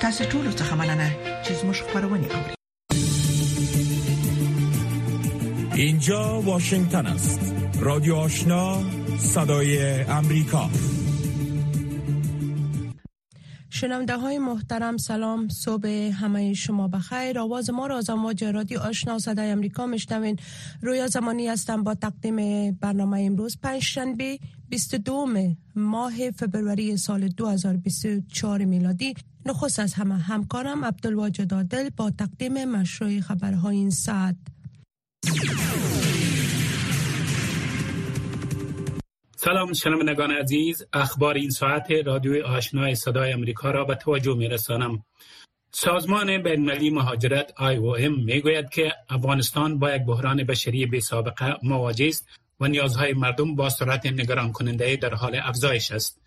تاسو ټول څه مننه چې زموږ خبرونه اوري. اینجا واشنگتن است. رادیو آشنا صدای امریکا. شنونده های محترم سلام صبح همه شما بخیر. آواز ما را از امواج رادیو آشنا صدای امریکا میشنوین. رویا زمانی هستم با تقدیم برنامه امروز پنجشنبه 22 ماه فبروری سال 2024 میلادی. نخست از همه همکارم عبدالواجد عادل با تقدیم مشروع خبرهای این ساعت. سلام شنوندگان عزیز اخبار این ساعت رادیو آشنای صدای امریکا را به توجه می رسانم سازمان بینالمللی مهاجرت IOM می گوید که افغانستان با یک بحران بشری بی سابقه مواجه است و نیازهای مردم با سرعت نگران کننده در حال افزایش است.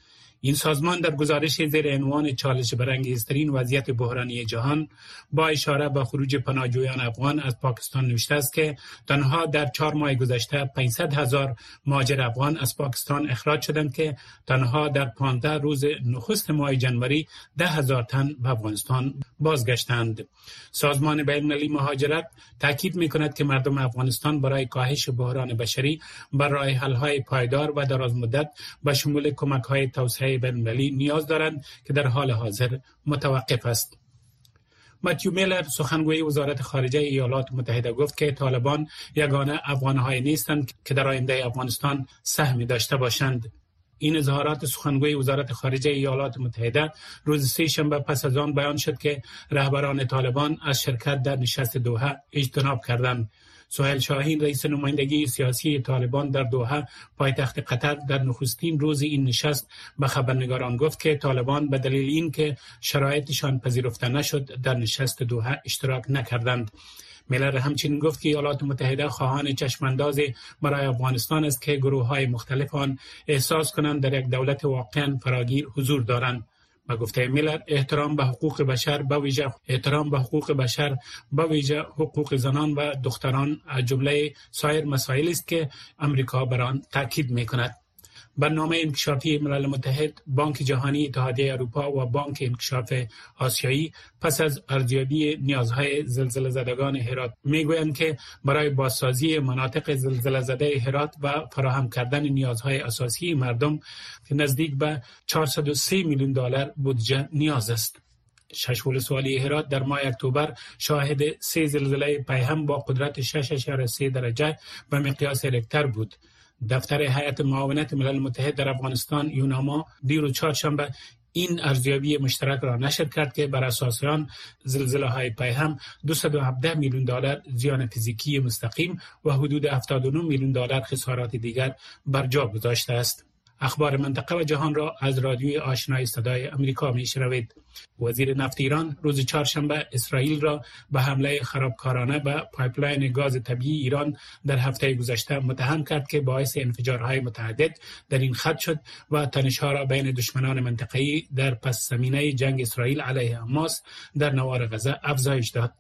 این سازمان در گزارش زیر عنوان چالش برانگیزترین وضعیت بحرانی جهان با اشاره به خروج پناهجویان افغان از پاکستان نوشته است که تنها در چهار ماه گذشته 500 هزار مهاجر افغان از پاکستان اخراج شدند که تنها در 15 روز نخست ماه جنوری ده هزار تن به افغانستان بازگشتند. سازمان بین المللی مهاجرت تاکید می کند که مردم افغانستان برای کاهش بحران بشری بر راه حل های پایدار و دراز مدت به شمول کمک های توسعه بین نیاز دارند که در حال حاضر متوقف است. متیو میلر سخنگوی وزارت خارجه ایالات متحده گفت که طالبان یگانه افغانهای نیستند که در آینده افغانستان سهمی داشته باشند. این اظهارات سخنگوی وزارت خارجه ایالات متحده روز سه شنبه پس از آن بیان شد که رهبران طالبان از شرکت در نشست دوحه اجتناب کردند سهیل شاهین رئیس نمایندگی سیاسی طالبان در دوحه پایتخت قطر در نخستین روز این نشست به خبرنگاران گفت که طالبان به دلیل اینکه شرایطشان پذیرفته نشد در نشست دوحه اشتراک نکردند. میلر همچنین گفت که ایالات متحده خواهان چشمانداز برای افغانستان است که گروه های مختلف آن احساس کنند در یک دولت واقعا فراگیر حضور دارند. به گفته میلر احترام به حقوق بشر به ویژه احترام به حقوق بشر به ویژه حقوق زنان و دختران از جمله سایر مسائل است که امریکا بر آن تاکید می کند برنامه انکشافی ملل متحد، بانک جهانی، اتحادیه اروپا و بانک انکشاف آسیایی پس از ارزیابی نیازهای زلزله زدگان هرات می‌گویند که برای بازسازی مناطق زلزله زده هرات و فراهم کردن نیازهای اساسی مردم نزدیک به 403 میلیون دلار بودجه نیاز است. شش ولسوالی هرات در ماه اکتبر شاهد سه زلزله پیهم با قدرت 6.3 درجه به مقیاس رکتر بود. دفتر هیئت معاونت ملل متحد در افغانستان یوناما دیر و چهارشنبه این ارزیابی مشترک را نشر کرد که بر اساس آن زلزله های پیهم 217 میلیون دلار زیان فیزیکی مستقیم و حدود 79 میلیون دلار خسارات دیگر بر جا گذاشته است. اخبار منطقه و جهان را از رادیوی آشنای صدای امریکا می شنوید. وزیر نفت ایران روز چهارشنبه اسرائیل را به حمله خرابکارانه به pipeline گاز طبیعی ایران در هفته گذشته متهم کرد که باعث انفجارهای متعدد در این خط شد و تنشها را بین دشمنان منطقه‌ای در پس زمینه جنگ اسرائیل علیه حماس در نوار غزه افزایش داد.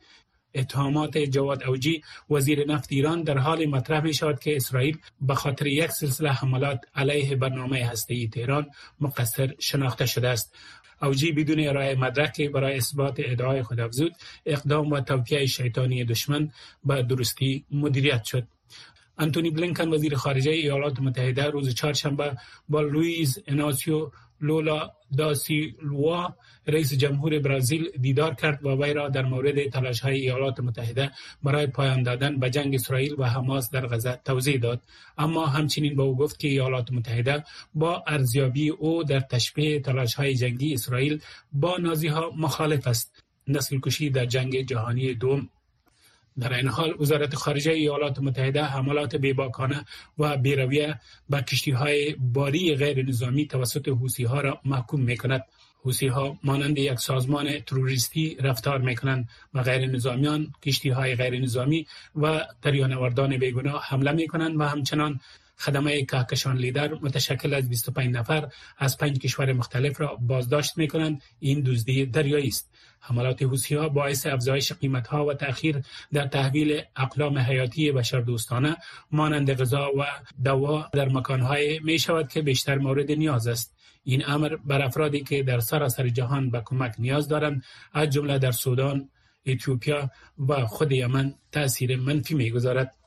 اتهامات جواد اوجی وزیر نفت ایران در حال مطرح می شود که اسرائیل به خاطر یک سلسله حملات علیه برنامه هسته‌ای تهران مقصر شناخته شده است. اوجی بدون ارائه مدرک برای اثبات ادعای خود افزود اقدام و توطیه شیطانی دشمن به درستی مدیریت شد. انتونی بلینکن وزیر خارجه ایالات متحده روز چهارشنبه با لوئیز اناسیو لولا داسی لوا رئیس جمهور برزیل دیدار کرد و وی را در مورد تلاش های ایالات متحده برای پایان دادن به جنگ اسرائیل و حماس در غزه توضیح داد. اما همچنین به او گفت که ایالات متحده با ارزیابی او در تشبیه تلاش های جنگی اسرائیل با نازی ها مخالف است. نسل کشی در جنگ جهانی دوم در این حال وزارت خارجه ایالات متحده حملات بیباکانه و بیرویه به کشتی های باری غیر نظامی توسط حوسی ها را محکوم می کند. حوسی ها مانند یک سازمان تروریستی رفتار می کنند و غیر نظامیان کشتی های غیر نظامی و دریانوردان بیگناه حمله می کنند و همچنان خدمه کهکشان لیدر متشکل از 25 نفر از پنج کشور مختلف را بازداشت می کنند این دزدی دریایی است. حملات ها باعث افزایش ها و تأخیر در تحویل اقلام حیاتی بشردوستانه مانند غذا و دوا در مکانهای می شود که بیشتر مورد نیاز است. این امر بر افرادی که در سراسر جهان به کمک نیاز دارند از جمله در سودان اتیوپیا و خود یمن تاثیر منفی می‌گذارد.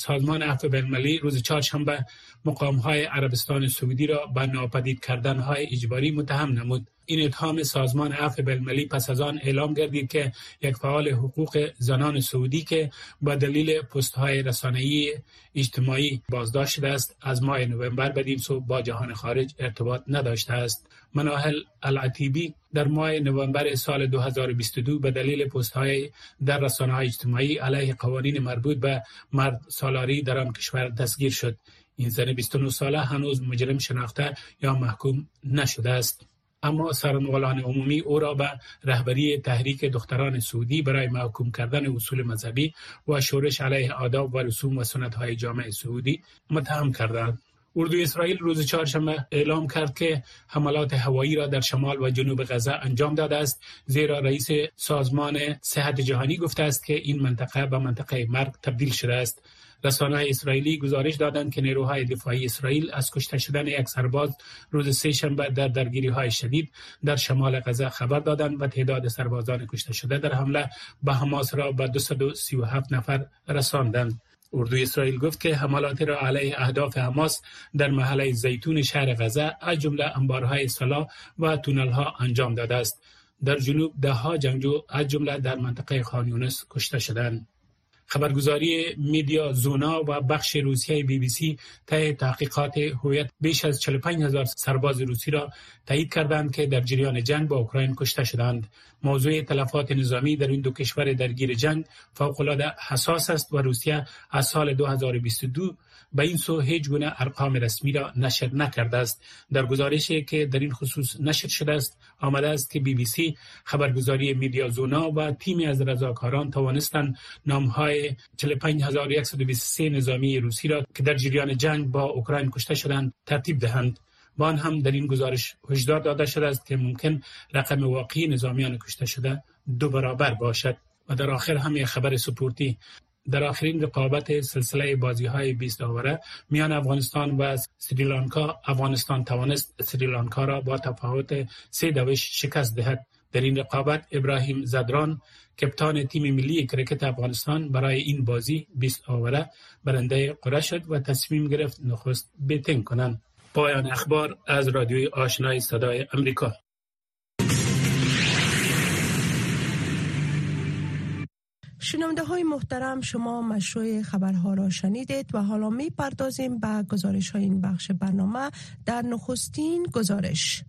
سازمان عفو بینالمللی روز چهارشنبه مقام های عربستان سعودی را به ناپدید کردن های اجباری متهم نمود. این اتهام سازمان عفو بینالمللی پس از آن اعلام گردید که یک فعال حقوق زنان سعودی که با دلیل پست های رسانه‌ای اجتماعی بازداشت شده است از ماه نوامبر بدین سو با جهان خارج ارتباط نداشته است. مناهل العتیبی در ماه نوامبر سال 2022 به دلیل پست های در رسانه های اجتماعی علیه قوانین مربوط به مرد سالاری در آن کشور دستگیر شد. این زن 29 ساله هنوز مجرم شناخته یا محکوم نشده است. اما سرنوالان عمومی او را به رهبری تحریک دختران سعودی برای محکوم کردن اصول مذهبی و شورش علیه آداب و رسوم و سنت های جامعه سعودی متهم کردند. اردوی اسرائیل روز چهارشنبه اعلام کرد که حملات هوایی را در شمال و جنوب غزه انجام داده است زیرا رئیس سازمان صحت جهانی گفته است که این منطقه به منطقه مرگ تبدیل شده است. رسانه اسرائیلی گزارش دادند که نیروهای دفاعی اسرائیل از کشته شدن یک سرباز روز سه شنبه در درگیری های شدید در شمال غزه خبر دادند و تعداد سربازان کشته شده در حمله به حماس را به 237 نفر رساندند. اردوی اسرائیل گفت که حملات را علیه اهداف حماس در محله زیتون شهر غزه از جمله انبارهای سلاح و تونلها انجام داده است. در جنوب ده ها جنگجو از جمله در منطقه خانیونس کشته شدند. خبرگزاری میدیا زونا و بخش روسیه بی بی سی طی تحقیقات هویت بیش از 45 هزار سرباز روسی را تایید کردند که در جریان جنگ با اوکراین کشته شدند. موضوع تلفات نظامی در این دو کشور درگیر جنگ فوقالعاده حساس است و روسیه از سال 2022 به این سو هیچ گونه ارقام رسمی را نشر نکرده است. در گزارشی که در این خصوص نشر شده است آمده است که بی بی سی خبرگزاری میدیا زونا و تیمی از رضاکاران توانستند نامهای 45123 نظامی روسی را که در جریان جنگ با اوکراین کشته شدند ترتیب دهند. با آن هم در این گزارش هشدار داده شده است که ممکن رقم واقعی نظامیان کشته شده دو برابر باشد و در آخر هم یک خبر سپورتی در آخرین رقابت سلسله بازی های 20 آوره میان افغانستان و سریلانکا افغانستان توانست سریلانکا را با تفاوت سه دوش شکست دهد. در این رقابت ابراهیم زدران کپتان تیم ملی کرکت افغانستان برای این بازی 20 آوره برنده قرعه شد و تصمیم گرفت نخست batting کنند. پایان اخبار از رادیوی آشنای صدای امریکا شنونده های محترم شما مشروع خبرها را شنیدید و حالا می پردازیم به گزارش های این بخش برنامه. در نخستین گزارش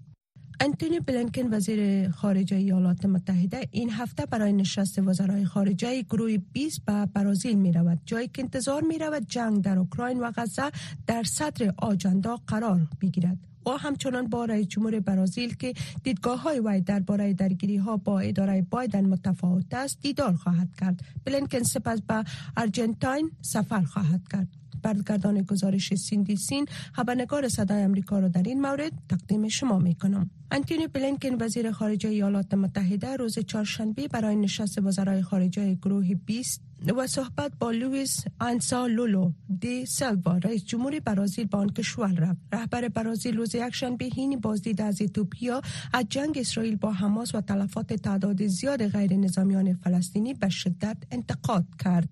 انتونی بلنکن وزیر خارجه ایالات متحده این هفته برای نشست وزرای خارجه گروه 20 به برازیل می رود جایی که انتظار می رود جنگ در اوکراین و غزه در صدر آجندا قرار بگیرد. او همچنان با رئیس جمهور برازیل که دیدگاه های وی درباره درگیری ها با اداره بایدن متفاوت است دیدار خواهد کرد. بلنکن سپس به ارجنتاین سفر خواهد کرد. برگردان گزارش سیندی سین خبرنگار صدای امریکا را در این مورد تقدیم شما می کنم. انتونی بلینکن وزیر خارجه ایالات متحده روز چهارشنبه برای نشست وزرای خارجه گروه 20 و صحبت با لوئیس آنسا لولو دی سلوا رئیس جمهور برازیل با آن کشور رفت. رهبر برازیل روز یکشنبه هینی بازدید از ایتوپیا از جنگ اسرائیل با حماس و تلفات تعداد زیاد غیر نظامیان فلسطینی به شدت انتقاد کرد.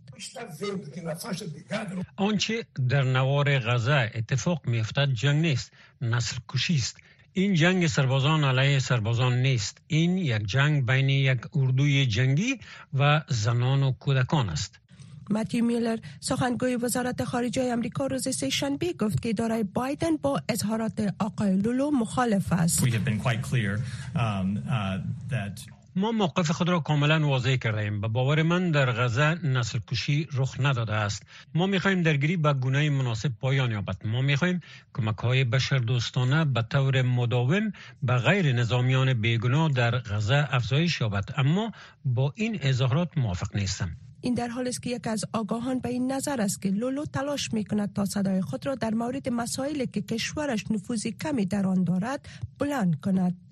آنچه در نوار غزه اتفاق میافتد جنگ نیست نسل کشی است. این جنگ سربازان علیه سربازان نیست. این یک جنگ بین یک اردوی جنگی و زنان و کودکان است. متیو میلر سخنگوی وزارت خارجه امریکا روز سه شنبه گفت که اداره بایدن با اظهارات آقای لولو مخالف است. ما موقف خود را کاملا واضح کرده ایم. به باور من در غزه نسل کشی رخ نداده است. ما می‌خواهیم درگیری به گونه مناسب پایان یابد. ما می‌خواهیم کمک های دوستانه به طور مداوم به غیر نظامیان بیگناه در غزه افزایش یابد. اما با این اظهارات موافق نیستم. این در حال است که یک از آگاهان به این نظر است که لولو تلاش می کند تا صدای خود را در مورد مسائلی که کشورش نفوذی کمی در آن دارد بلند کند.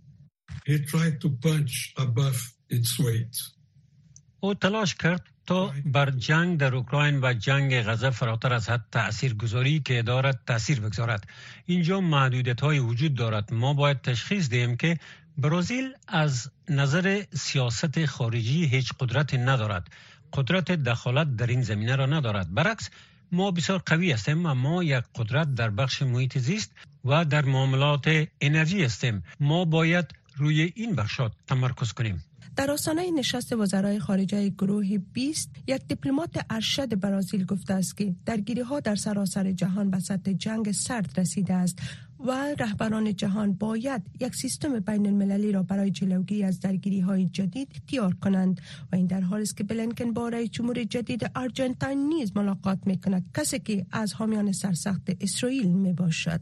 او تلاش کرد تا بر جنگ در اوکراین و جنگ غزه فراتر از حد تأثیر گذاری که دارد تأثیر بگذارد. اینجا محدودیت های وجود دارد. ما باید تشخیص دهیم که برازیل از نظر سیاست خارجی هیچ قدرت ندارد. قدرت دخالت در این زمینه را ندارد. برعکس ما بسیار قوی هستیم و ما یک قدرت در بخش محیط زیست و در معاملات انرژی هستیم. ما باید روی این بخشات تمرکز کنیم. در آستانه نشست وزرای خارجه گروه 20 یک دیپلمات ارشد برازیل گفته است که درگیری ها در سراسر جهان به سطح جنگ سرد رسیده است و رهبران جهان باید یک سیستم بین المللی را برای جلوگیری از درگیری های جدید اختیار کنند و این در حالی است که بلنکن با رئیس جمهور جدید آرژانتین نیز ملاقات می کند کسی که از حامیان سرسخت اسرائیل می باشد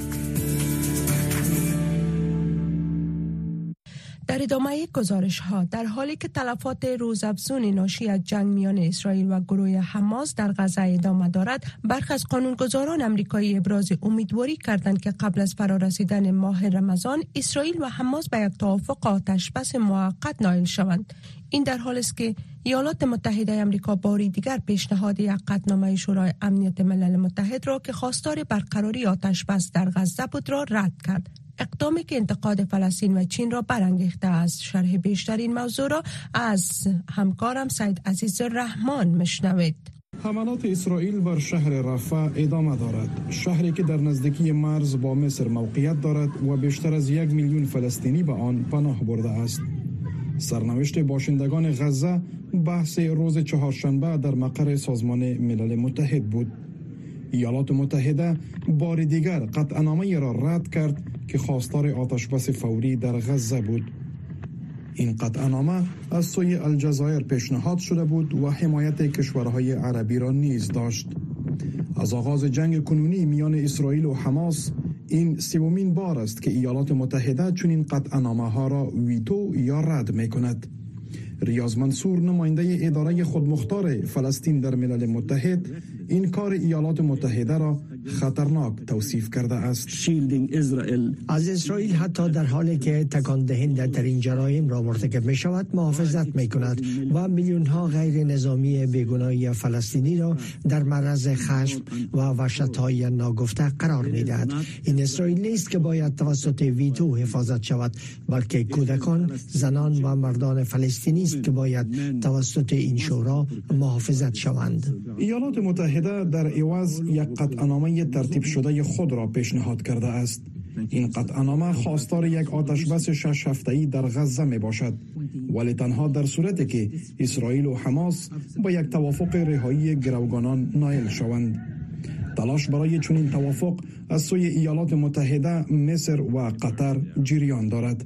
در ادامه گزارش ها در حالی که تلفات روزافزون ناشی از جنگ میان اسرائیل و گروه حماس در غزه ادامه دارد برخی از قانونگذاران امریکایی ابراز امیدواری کردند که قبل از فرارسیدن ماه رمضان اسرائیل و حماس به یک توافق آتش بس موقت نایل شوند. این در حالی است که ایالات متحده امریکا باری دیگر پیشنهاد یک قطعنامه شورای امنیت ملل متحد را که خواستار برقراری آتش بس در غزه بود را رد کرد. اقدامی که انتقاد فلسطین و چین را برانگیخته است. شرح بیشتر این موضوع را از همکارم سید عزیز رحمان مشنوید حملات اسرائیل بر شهر رفح ادامه دارد. شهری که در نزدیکی مرز با مصر موقعیت دارد و بیشتر از یک میلیون فلسطینی به آن پناه برده است. سرنوشت باشندگان غزه بحث روز چهارشنبه در مقر سازمان ملل متحد بود. ایالات متحده بار دیگر قطعنامه را رد کرد که خواستار آتشبس فوری در غزه بود. این قطعنامه از سوی الجزایر پیشنهاد شده بود و حمایت کشورهای عربی را نیز داشت. از آغاز جنگ کنونی میان اسرائیل و حماس این سومین بار است که ایالات متحده چنین قطعنامه ها را ویتو یا رد می کند ریاض منصور نماینده اداره خودمختار فلسطین در ملل متحد این کار ایالات متحده را خطرناک توصیف کرده است. از اسرائیل حتی در حالی که تکان دهنده ترین جرایم را مرتکب می شود محافظت می کند و میلیون ها غیر نظامی بیگناهی فلسطینی را در معرض خشم و وحشت های ناگفته قرار می دهد این اسرائیل نیست که باید توسط ویتو حفاظت شود بلکه کودکان زنان و مردان فلسطینی است که باید توسط این شورا محافظت شوند. ایالات متحده در عوض یک قطعنامه ترتیب شده خود را پیشنهاد کرده است. این قطعنامه خواستار یک آتشبس شش هفته‌ای در غزه می باشد ولی تنها در صورتی که اسرائیل و حماس با یک توافق رهایی گروگانان نایل شوند. تلاش برای چنین توافق از سوی ایالات متحده مصر و قطر جریان دارد.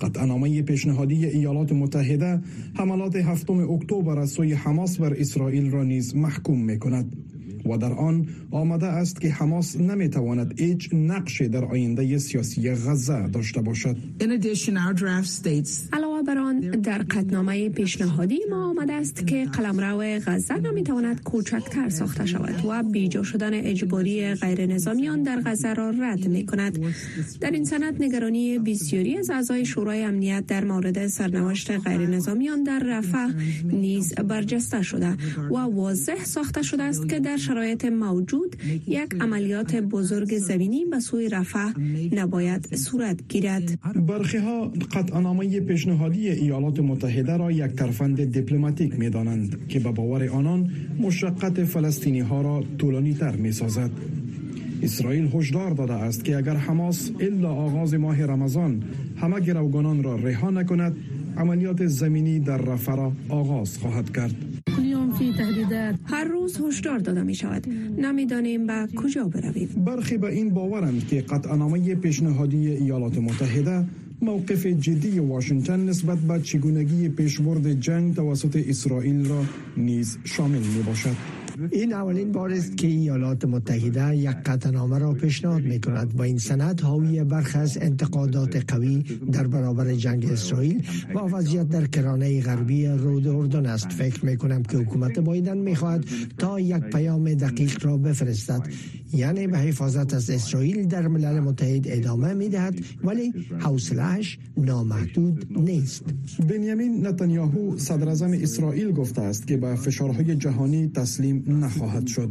قطعنامه پیشنهادی ایالات متحده حملات هفتم اکتبر از سوی حماس بر اسرائیل را نیز محکوم می کند و در آن آمده است که حماس نمی‌تواند هیچ نقش در آینده سیاسی غزه داشته باشد. علاوه بر آن در قطنامه پیشنهادی ما آمده است که قلمرو غزه نمی‌تواند کوچکتر ساخته شود و بیجا شدن اجباری غیر نظامیان در غزه را رد می کند. در این سند نگرانی بسیاری از اعضای شورای امنیت در مورد سرنوشت غیر نظامیان در رفح نیز برجسته شده و واضح ساخته شده است که در شرایط موجود یک عملیات بزرگ زمینی به سوی رفح نباید صورت گیرد. برخی ها قطعنامه پیشنهادی ایالات متحده را یک ترفند دیپلماتیک می دانند که به باور آنان مشقت فلسطینی ها را طولانی تر می سازد اسرائیل هشدار داده است که اگر حماس الا آغاز ماه رمضان همه گروگانان را رها نکند عملیات زمینی در رفح را آغاز خواهد کرد. هر روز هشدار داده می شود. نمی‌دانیم به کجا برویم. برخی به این باورند که قطعنامه پیشنهادی ایالات متحده موقف جدی واشنگتن نسبت به چگونگی پیشبرد جنگ توسط اسرائیل را نیز شامل می باشد این اولین بار است که ایالات متحده یک قطعنامه را پیشنهاد می کند و این سند حاوی برخ از انتقادات قوی در برابر جنگ اسرائیل و وضعیت در کرانه غربی رود اردن است. فکر می کنم که حکومت بایدن می خواهد تا یک پیام دقیق را بفرستد. یعنی به حفاظت از اسرائیل در ملل متحد ادامه می دهد ولی حوصلهش نامحدود نیست. بنیامین نتانیاهو صدر اسرائیل گفته است که به فشارهای جهانی تسلیم نخواهد شد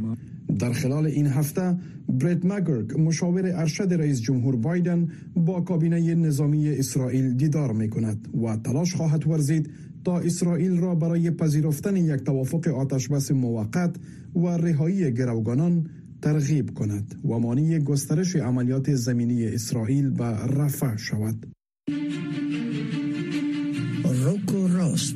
در خلال این هفته برت مگرک مشاور ارشد رئیس جمهور بایدن با کابینه نظامی اسرائیل دیدار می کند و تلاش خواهد ورزید تا اسرائیل را برای پذیرفتن یک توافق آتشبس موقت و رهایی گروگانان ترغیب کند و مانی گسترش عملیات زمینی اسرائیل به رفع شود. روکو راست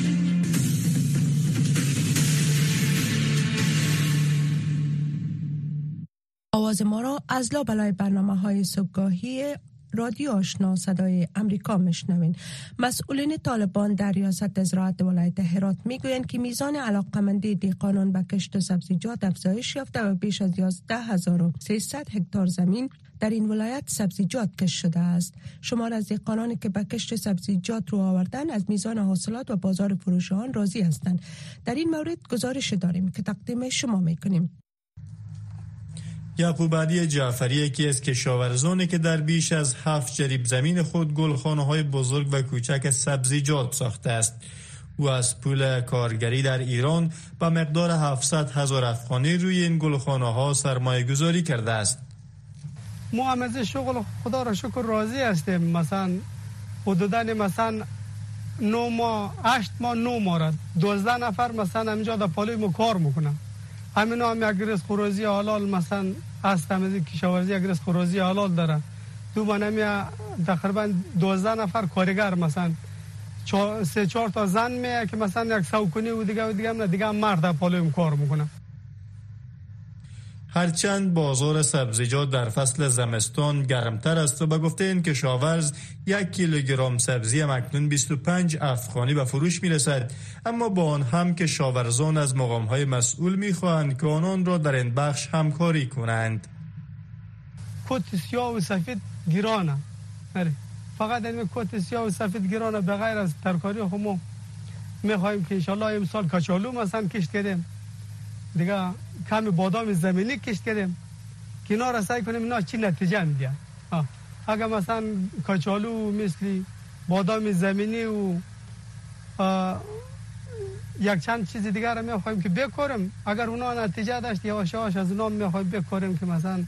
آواز ما را از لابلای برنامه های صبحگاهی رادیو آشنا صدای امریکا مشنوین مسئولین طالبان در ریاست زراعت ولایت هرات می‌گویند که میزان علاقمندی دیقانان به کشت سبزیجات افزایش یافته و بیش از 11300 هکتار زمین در این ولایت سبزیجات کش شده است. شمار از دیقانانی که به کشت سبزیجات رو آوردن از میزان حاصلات و بازار فروش آن راضی هستند. در این مورد گزارش داریم که تقدیم شما می‌کنیم. یعقوب علی جعفری یکی از کشاورزانی که در بیش از هفت جریب زمین خود گلخانه های بزرگ و کوچک سبزیجات ساخته است. او از پول کارگری در ایران با مقدار 700 هزار افغانی روی این گلخانه ها سرمایه گذاری کرده است. ما از شغل خدا را شکر راضی هستیم. مثلا حدودا مثلا نو ماه هشت ماه نو ماه دوزده نفر مثلا همینجا در پالوی ما کار می‌کنم همین هم یک رزق خوروزی حلال مثلا هست همین کشاورزی یک رزق خوروزی حلال داره. دو من تقریبا 12 نفر کارگر مثلا سه چهار تا زن میه که مثلا یک سوکنی و دیگه و دیگه دیگه مرد پالویم کار می‌کنه هرچند بازار سبزیجات در فصل زمستان گرمتر است و به گفته این کشاورز یک کیلوگرم سبزی مکنون 25 افغانی به فروش می رسد اما با آن هم کشاورزان از مقام های مسئول می خواهند که آنان را در این بخش همکاری کنند. کت سیاه و سفید گرانه. آره. فقط این کت سیاه و سفید گرانه به غیر از ترکاری خمو می خواهیم که انشالله امسال کچالو مثلا کشت کردیم. دیگه کمی بادام زمینی کشت کردیم. اینا را سعی کنیم اینا چی نتیجه میده اگر مثلا کچالو مثل بادام زمینی و یک چند چیز دیگر را می‌خوایم که بکاریم اگر اونا نتیجه داشت یا آش از اونا می‌خوایم بکاریم که مثلا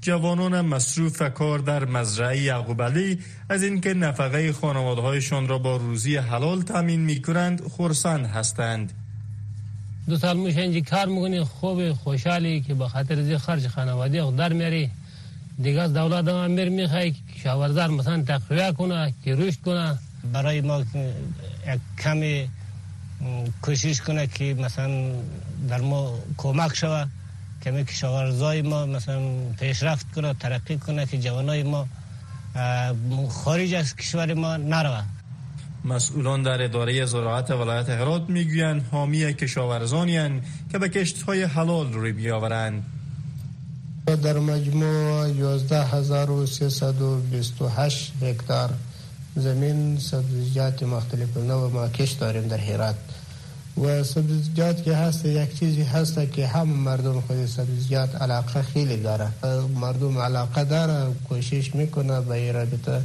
جوانان مصروف کار در مزرعه یعقوب علی از اینکه نفقه خانواده هایشان را با روزی حلال تامین می کنند خورسند هستند. دو سال میشه کار می‌کنی خوب خوشحالی که به خاطر زی خرج خانواده در میری دیگه از دولت هم امیر می‌خوای شاورزار مثلا تقویه کنه که رشد کنه. برای ما یک کمی کوشش کنه که مثلا در ما کمک شوه. کمی کشاورزای ما مثلا پیشرفت کنه ترقی کنه که جوانای ما خارج از کشور ما نروه. مسئولان در اداره زراعت ولایت هرات می‌گویند حامی کشاورزانی که به کشت های حلال روی بیاورند. در مجموع 11328 هکتار زمین سبزیجات مختلف نوع ما کشت داریم در هرات. و سبزیجات که هست یک چیزی هست که هم مردم خود سبزیجات علاقه خیلی داره. مردم علاقه داره کوشش می‌کنه به رابطه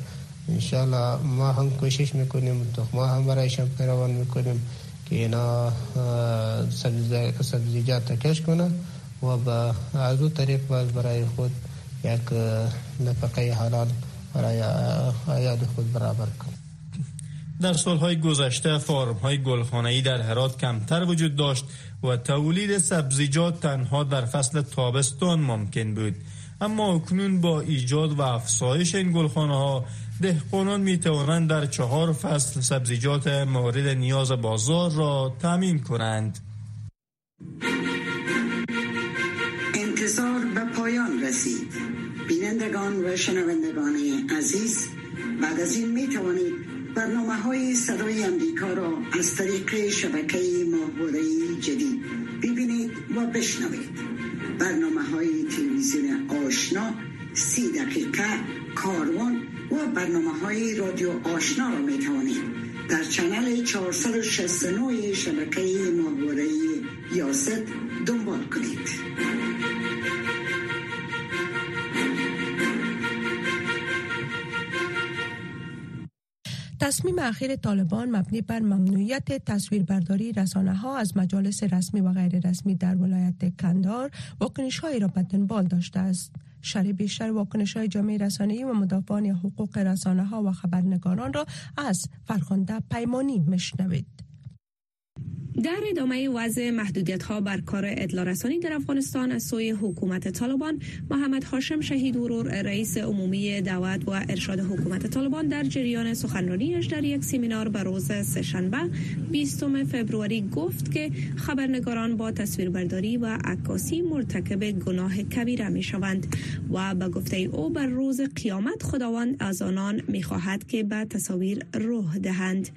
انشالله ما هم کوشش می‌کنیم ما هم برایشان پیروان می‌کنیم که اینا سبزیجات کش کنن و با از او طریق باز برای خود یک نفقه حلال برای آیاد خود برابر کنن در سالهای گذشته فارم های گلخانه‌ای در هرات کمتر وجود داشت و تولید سبزیجات تنها در فصل تابستان ممکن بود. اما اکنون با ایجاد و افزایش این گلخانه ها دهقانان می توانند در چهار فصل سبزیجات مورد نیاز بازار را تامین کنند. انتظار به پایان رسید. بینندگان و شنوندگان عزیز بعد از این می توانید برنامه های صدای امریکا را از طریق شبکه جدید ببینید و بشنوید برنامه های تلویزیون آشنا سی دقیقه کاروان و برنامه های رادیو آشنا را می توانید در چنل 469 شبکه ماهواره یاست دنبال کنید تصمیم اخیر طالبان مبنی بر ممنوعیت تصویربرداری رسانه ها از مجالس رسمی و غیر رسمی در ولایت کندار واکنش هایی را به دنبال داشته است. شرح بیشتر واکنش های جامعه رسانه‌ای و مدافعان حقوق رسانه ها و خبرنگاران را از فرخنده پیمانی مشنوید. در ادامه وضع محدودیت ها بر کار اطلاع رسانی در افغانستان از سوی حکومت طالبان محمد هاشم شهید ورور رئیس عمومی دعوت و ارشاد حکومت طالبان در جریان سخنرانیش در یک سمینار به روز سهشنبه 20 فوریه گفت که خبرنگاران با تصویربرداری و عکاسی مرتکب گناه کبیره می شوند و به گفته او بر روز قیامت خداوند از آنان می خواهد که به تصاویر روح دهند.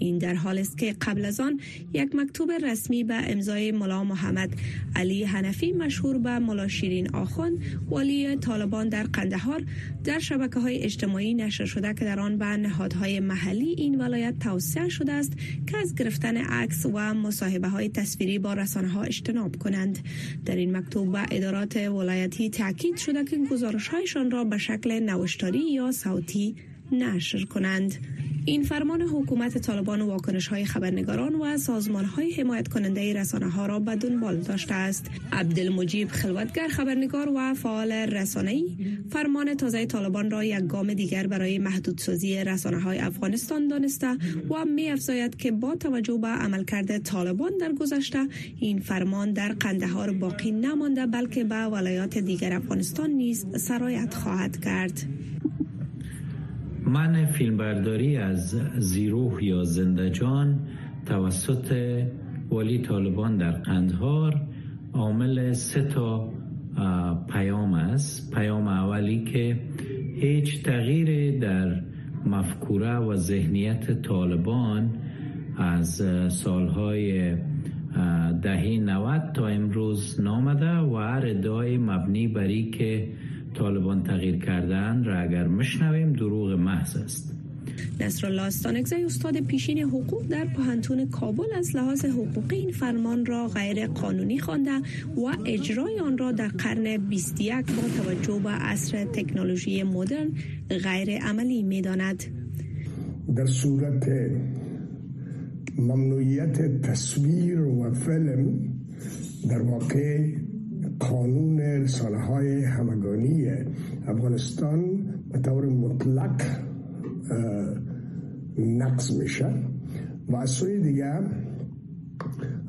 این در حال است که قبل از آن یک مکتوب رسمی به امضای ملا محمد علی حنفی مشهور به ملا شیرین آخون والی طالبان در قندهار در شبکه های اجتماعی نشر شده که در آن به نهادهای محلی این ولایت توسعه شده است که از گرفتن عکس و مصاحبه های تصویری با رسانه ها اجتناب کنند. در این مکتوب به ادارات ولایتی تاکید شده که گزارش هایشان را به شکل نوشتاری یا صوتی نشر کنند. این فرمان حکومت طالبان واکنش های خبرنگاران و سازمان های حمایت کننده رسانه ها را به دنبال داشته است. عبدالمجیب خلوتگر خبرنگار و فعال رسانه ای فرمان تازه طالبان را یک گام دیگر برای محدودسازی رسانه های افغانستان دانسته و می افزاید که با توجه به عملکرد طالبان در گذشته این فرمان در قندهار باقی نمانده بلکه به ولایات دیگر افغانستان نیز سرایت خواهد کرد. من فیلمبرداری از زیروح یا زندجان توسط ولی طالبان در قندهار عامل سه تا پیام است. پیام اولی که هیچ تغییر در مفکوره و ذهنیت طالبان از سالهای دهه 90 تا امروز نامده و هر ادعای مبنی بری که طالبان تغییر کردن را اگر مشنویم دروغ محض است نصر استانگزی استاد پیشین حقوق در پهنتون کابل از لحاظ حقوقی این فرمان را غیر قانونی خوانده و اجرای آن را در قرن 21 با توجه به عصر تکنولوژی مدرن غیر عملی می داند. در صورت ممنوعیت تصویر و فیلم در واقع قانون رسانه های همگانی افغانستان به طور مطلق نقص میشه و از سوی دیگر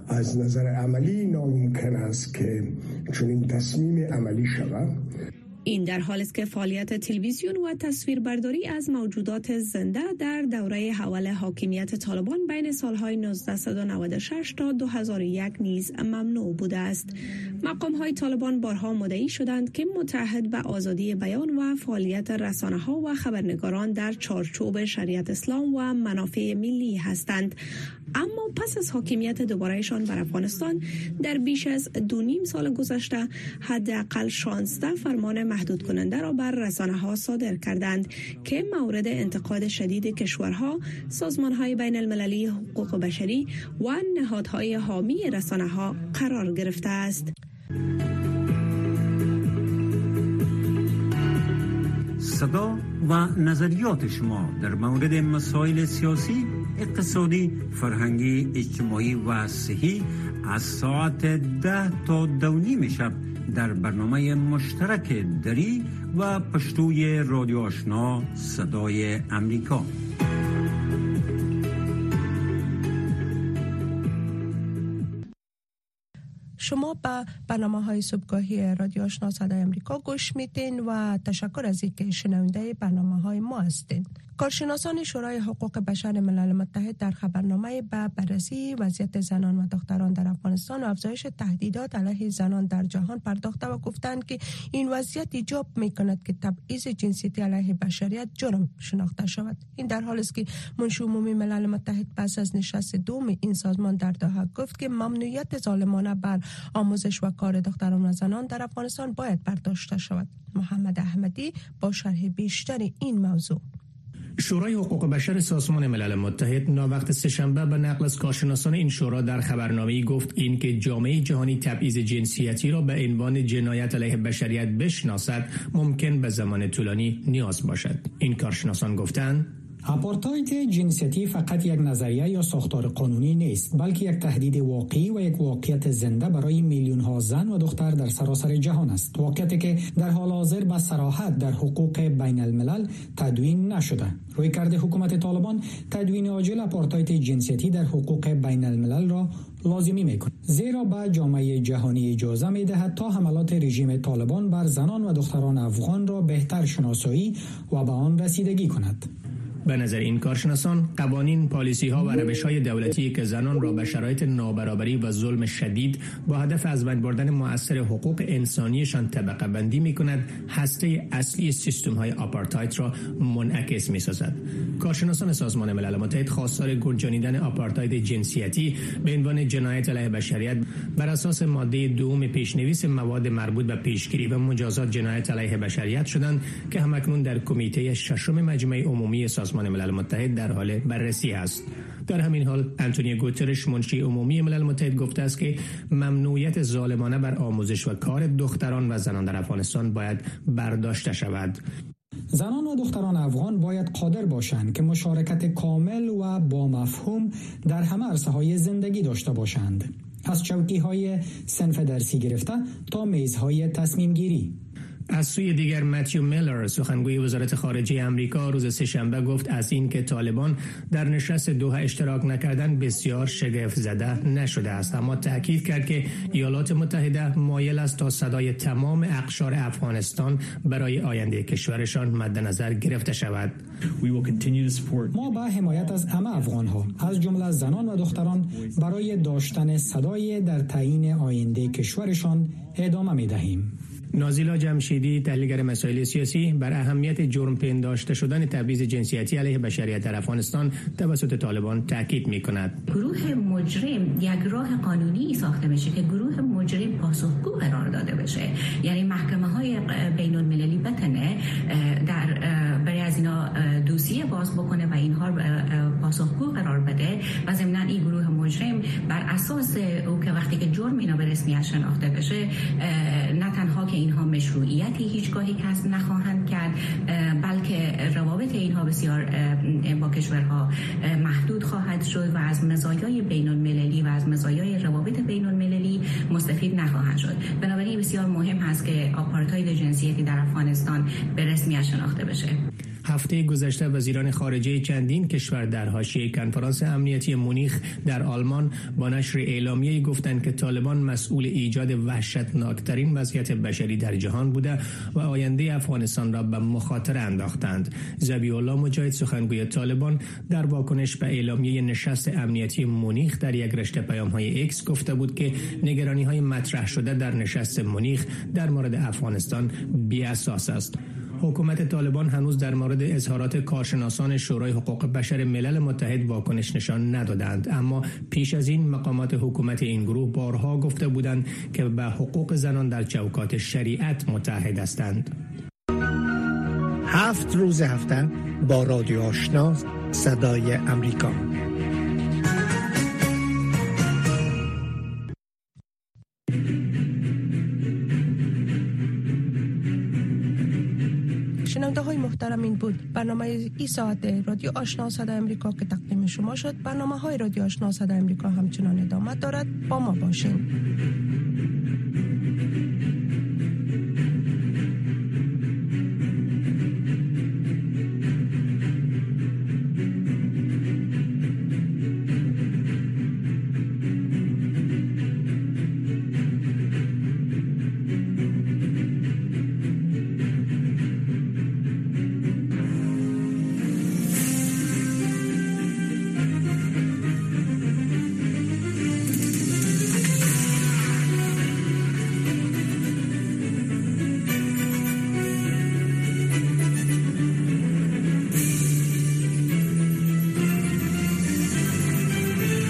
از نظر عملی ناممکن است که چنین تصمیم عملی شود. این در حال است که فعالیت تلویزیون و تصویربرداری از موجودات زنده در دوره حول حاکمیت طالبان بین سالهای 1996 تا 2001 نیز ممنوع بوده است. مقام های طالبان بارها مدعی شدند که متحد به آزادی بیان و فعالیت رسانه ها و خبرنگاران در چارچوب شریعت اسلام و منافع ملی هستند اما پس از حاکمیت دوبارهشان بر افغانستان در بیش از دو نیم سال گذشته حداقل 16 فرمان محدود کننده را بر رسانه ها صادر کردند که مورد انتقاد شدید کشورها، سازمان های بین المللی حقوق بشری و نهادهای حامی رسانه ها قرار گرفته است. صدا و نظریات شما در مورد مسائل سیاسی اقتصادی، فرهنگی، اجتماعی و صحی از ساعت ده تا دو شب در برنامه مشترک دری و پشتوی رادیو آشنا صدای امریکا. شما به برنامه های صبحگاهی رادیو آشنا صدای امریکا گوش میتین و تشکر از اینکه شنونده برنامه های ما هستین. کارشناسان شورای حقوق بشر ملل متحد در خبرنامه به بررسی وضعیت زنان و دختران در افغانستان و افزایش تهدیدات علیه زنان در جهان پرداخته و گفتند که این وضعیت ایجاب می کند که تبعیض جنسیتی علیه بشریت جرم شناخته شود. این در حالی است که منشور عمومی ملل متحد پس از نشست دوم این سازمان در دوحه گفت که ممنوعیت ظالمانه بر آموزش و کار دختران و زنان در افغانستان باید برداشته شود. محمد احمدی با شرح بیشتر این موضوع. شورای حقوق بشر سازمان ملل متحد وقت سهشنبه به نقل از کارشناسان این شورا در خبرنامه‌ای گفت این که جامعه جهانی تبعیض جنسیتی را به عنوان جنایت علیه بشریت بشناسد ممکن به زمان طولانی نیاز باشد. این کارشناسان گفتند آپارتاید جنسیتی فقط یک نظریه یا ساختار قانونی نیست بلکه یک تهدید واقعی و یک واقعیت زنده برای میلیون ها زن و دختر در سراسر جهان است واقعیتی که در حال حاضر به صراحت در حقوق بین الملل تدوین نشده روی کرده حکومت طالبان تدوین عاجل آپارتاید جنسیتی در حقوق بین الملل را لازمی می‌کند زیرا به جامعه جهانی اجازه می دهد تا حملات رژیم طالبان بر زنان و دختران افغان را بهتر شناسایی و به آن رسیدگی کند به نظر این کارشناسان قوانین پالیسی ها و روش های دولتی که زنان را به شرایط نابرابری و ظلم شدید با هدف از بین بردن مؤثر حقوق انسانیشان طبقه بندی می کند هسته اصلی سیستم های آپارتاید را منعکس می سازد کارشناسان سازمان ملل متحد خواستار گنجانیدن آپارتاید جنسیتی به عنوان جنایت علیه بشریت بر اساس ماده دوم پیشنویس مواد مربوط به پیشگیری و مجازات جنایت علیه بشریت شدند که همکنون در کمیته ششم مجمع عمومی سازمان سازمان ملل متحد در حال بررسی است. در همین حال انتونیو گوترش منشی عمومی ملل متحد گفته است که ممنوعیت ظالمانه بر آموزش و کار دختران و زنان در افغانستان باید برداشته شود. زنان و دختران افغان باید قادر باشند که مشارکت کامل و با مفهوم در همه عرصه های زندگی داشته باشند. از چوکی های سنف درسی گرفته تا میزهای تصمیم گیری از سوی دیگر متیو میلر سخنگوی وزارت خارجه امریکا روز سهشنبه گفت از اینکه طالبان در نشست دوحه اشتراک نکردن بسیار شگفت زده نشده است. اما تاکید کرد که ایالات متحده مایل است تا صدای تمام اقشار افغانستان برای آینده کشورشان مد نظر گرفته شود. ما با حمایت از همه افغان ها از جمله زنان و دختران برای داشتن صدای در تعیین آینده کشورشان ادامه می دهیم نازیلا جمشیدی تحلیلگر مسائل سیاسی بر اهمیت جرم پنداشته شدن تبعیض جنسیتی علیه بشریت در افغانستان توسط طالبان تاکید می کند گروه مجرم یک راه قانونی ساخته بشه که گروه مجرم پاسخگو قرار داده بشه. یعنی محکمه های بین المللی بتنه در برای از اینا دوسیه باز بکنه و اینها پاسخگو قرار بده و ضمن این گروه مجرم بر اساس او که وقتی که جرم اینا به رسمیت شناخته بشه نه تنها که اینها مشروعیتی هیچگاهی کسب نخواهند کرد بلکه روابط اینها بسیار با کشورها محدود خواهد شد و از مزایای بین المللی و از مزایای روابط بین المللی مستفید نخواهند شد. بنابراین بسیار مهم هست که آپارتاید جنسیتی در افغانستان به رسمیت شناخته بشه. هفته گذشته وزیران خارجه چندین کشور در حاشیه کنفرانس امنیتی مونیخ در آلمان با نشر اعلامیه گفتند که طالبان مسئول ایجاد وحشتناکترین وضعیت بشری در جهان بوده و آینده افغانستان را به مخاطره انداختند. زبی الله مجاهد سخنگوی طالبان در واکنش به اعلامیه نشست امنیتی مونیخ در یک رشته پیام های اکس گفته بود که نگرانی های مطرح شده در نشست مونیخ در مورد افغانستان بی اساس است. حکومت طالبان هنوز در مورد اظهارات کارشناسان شورای حقوق بشر ملل متحد واکنش نشان ندادند. اما پیش از این مقامات حکومت این گروه بارها گفته بودند که به حقوق زنان در چوکات شریعت متحد هستند. هفت روز هفته با رادیو آشنا صدای امریکا. شنونده های محترم این بود. برنامه ای ساعت رادیو آشنا صدای امریکا که تقدیم شما شد. برنامه های رادیو آشنا صدای امریکا همچنان ادامه دارد. با ما باشین.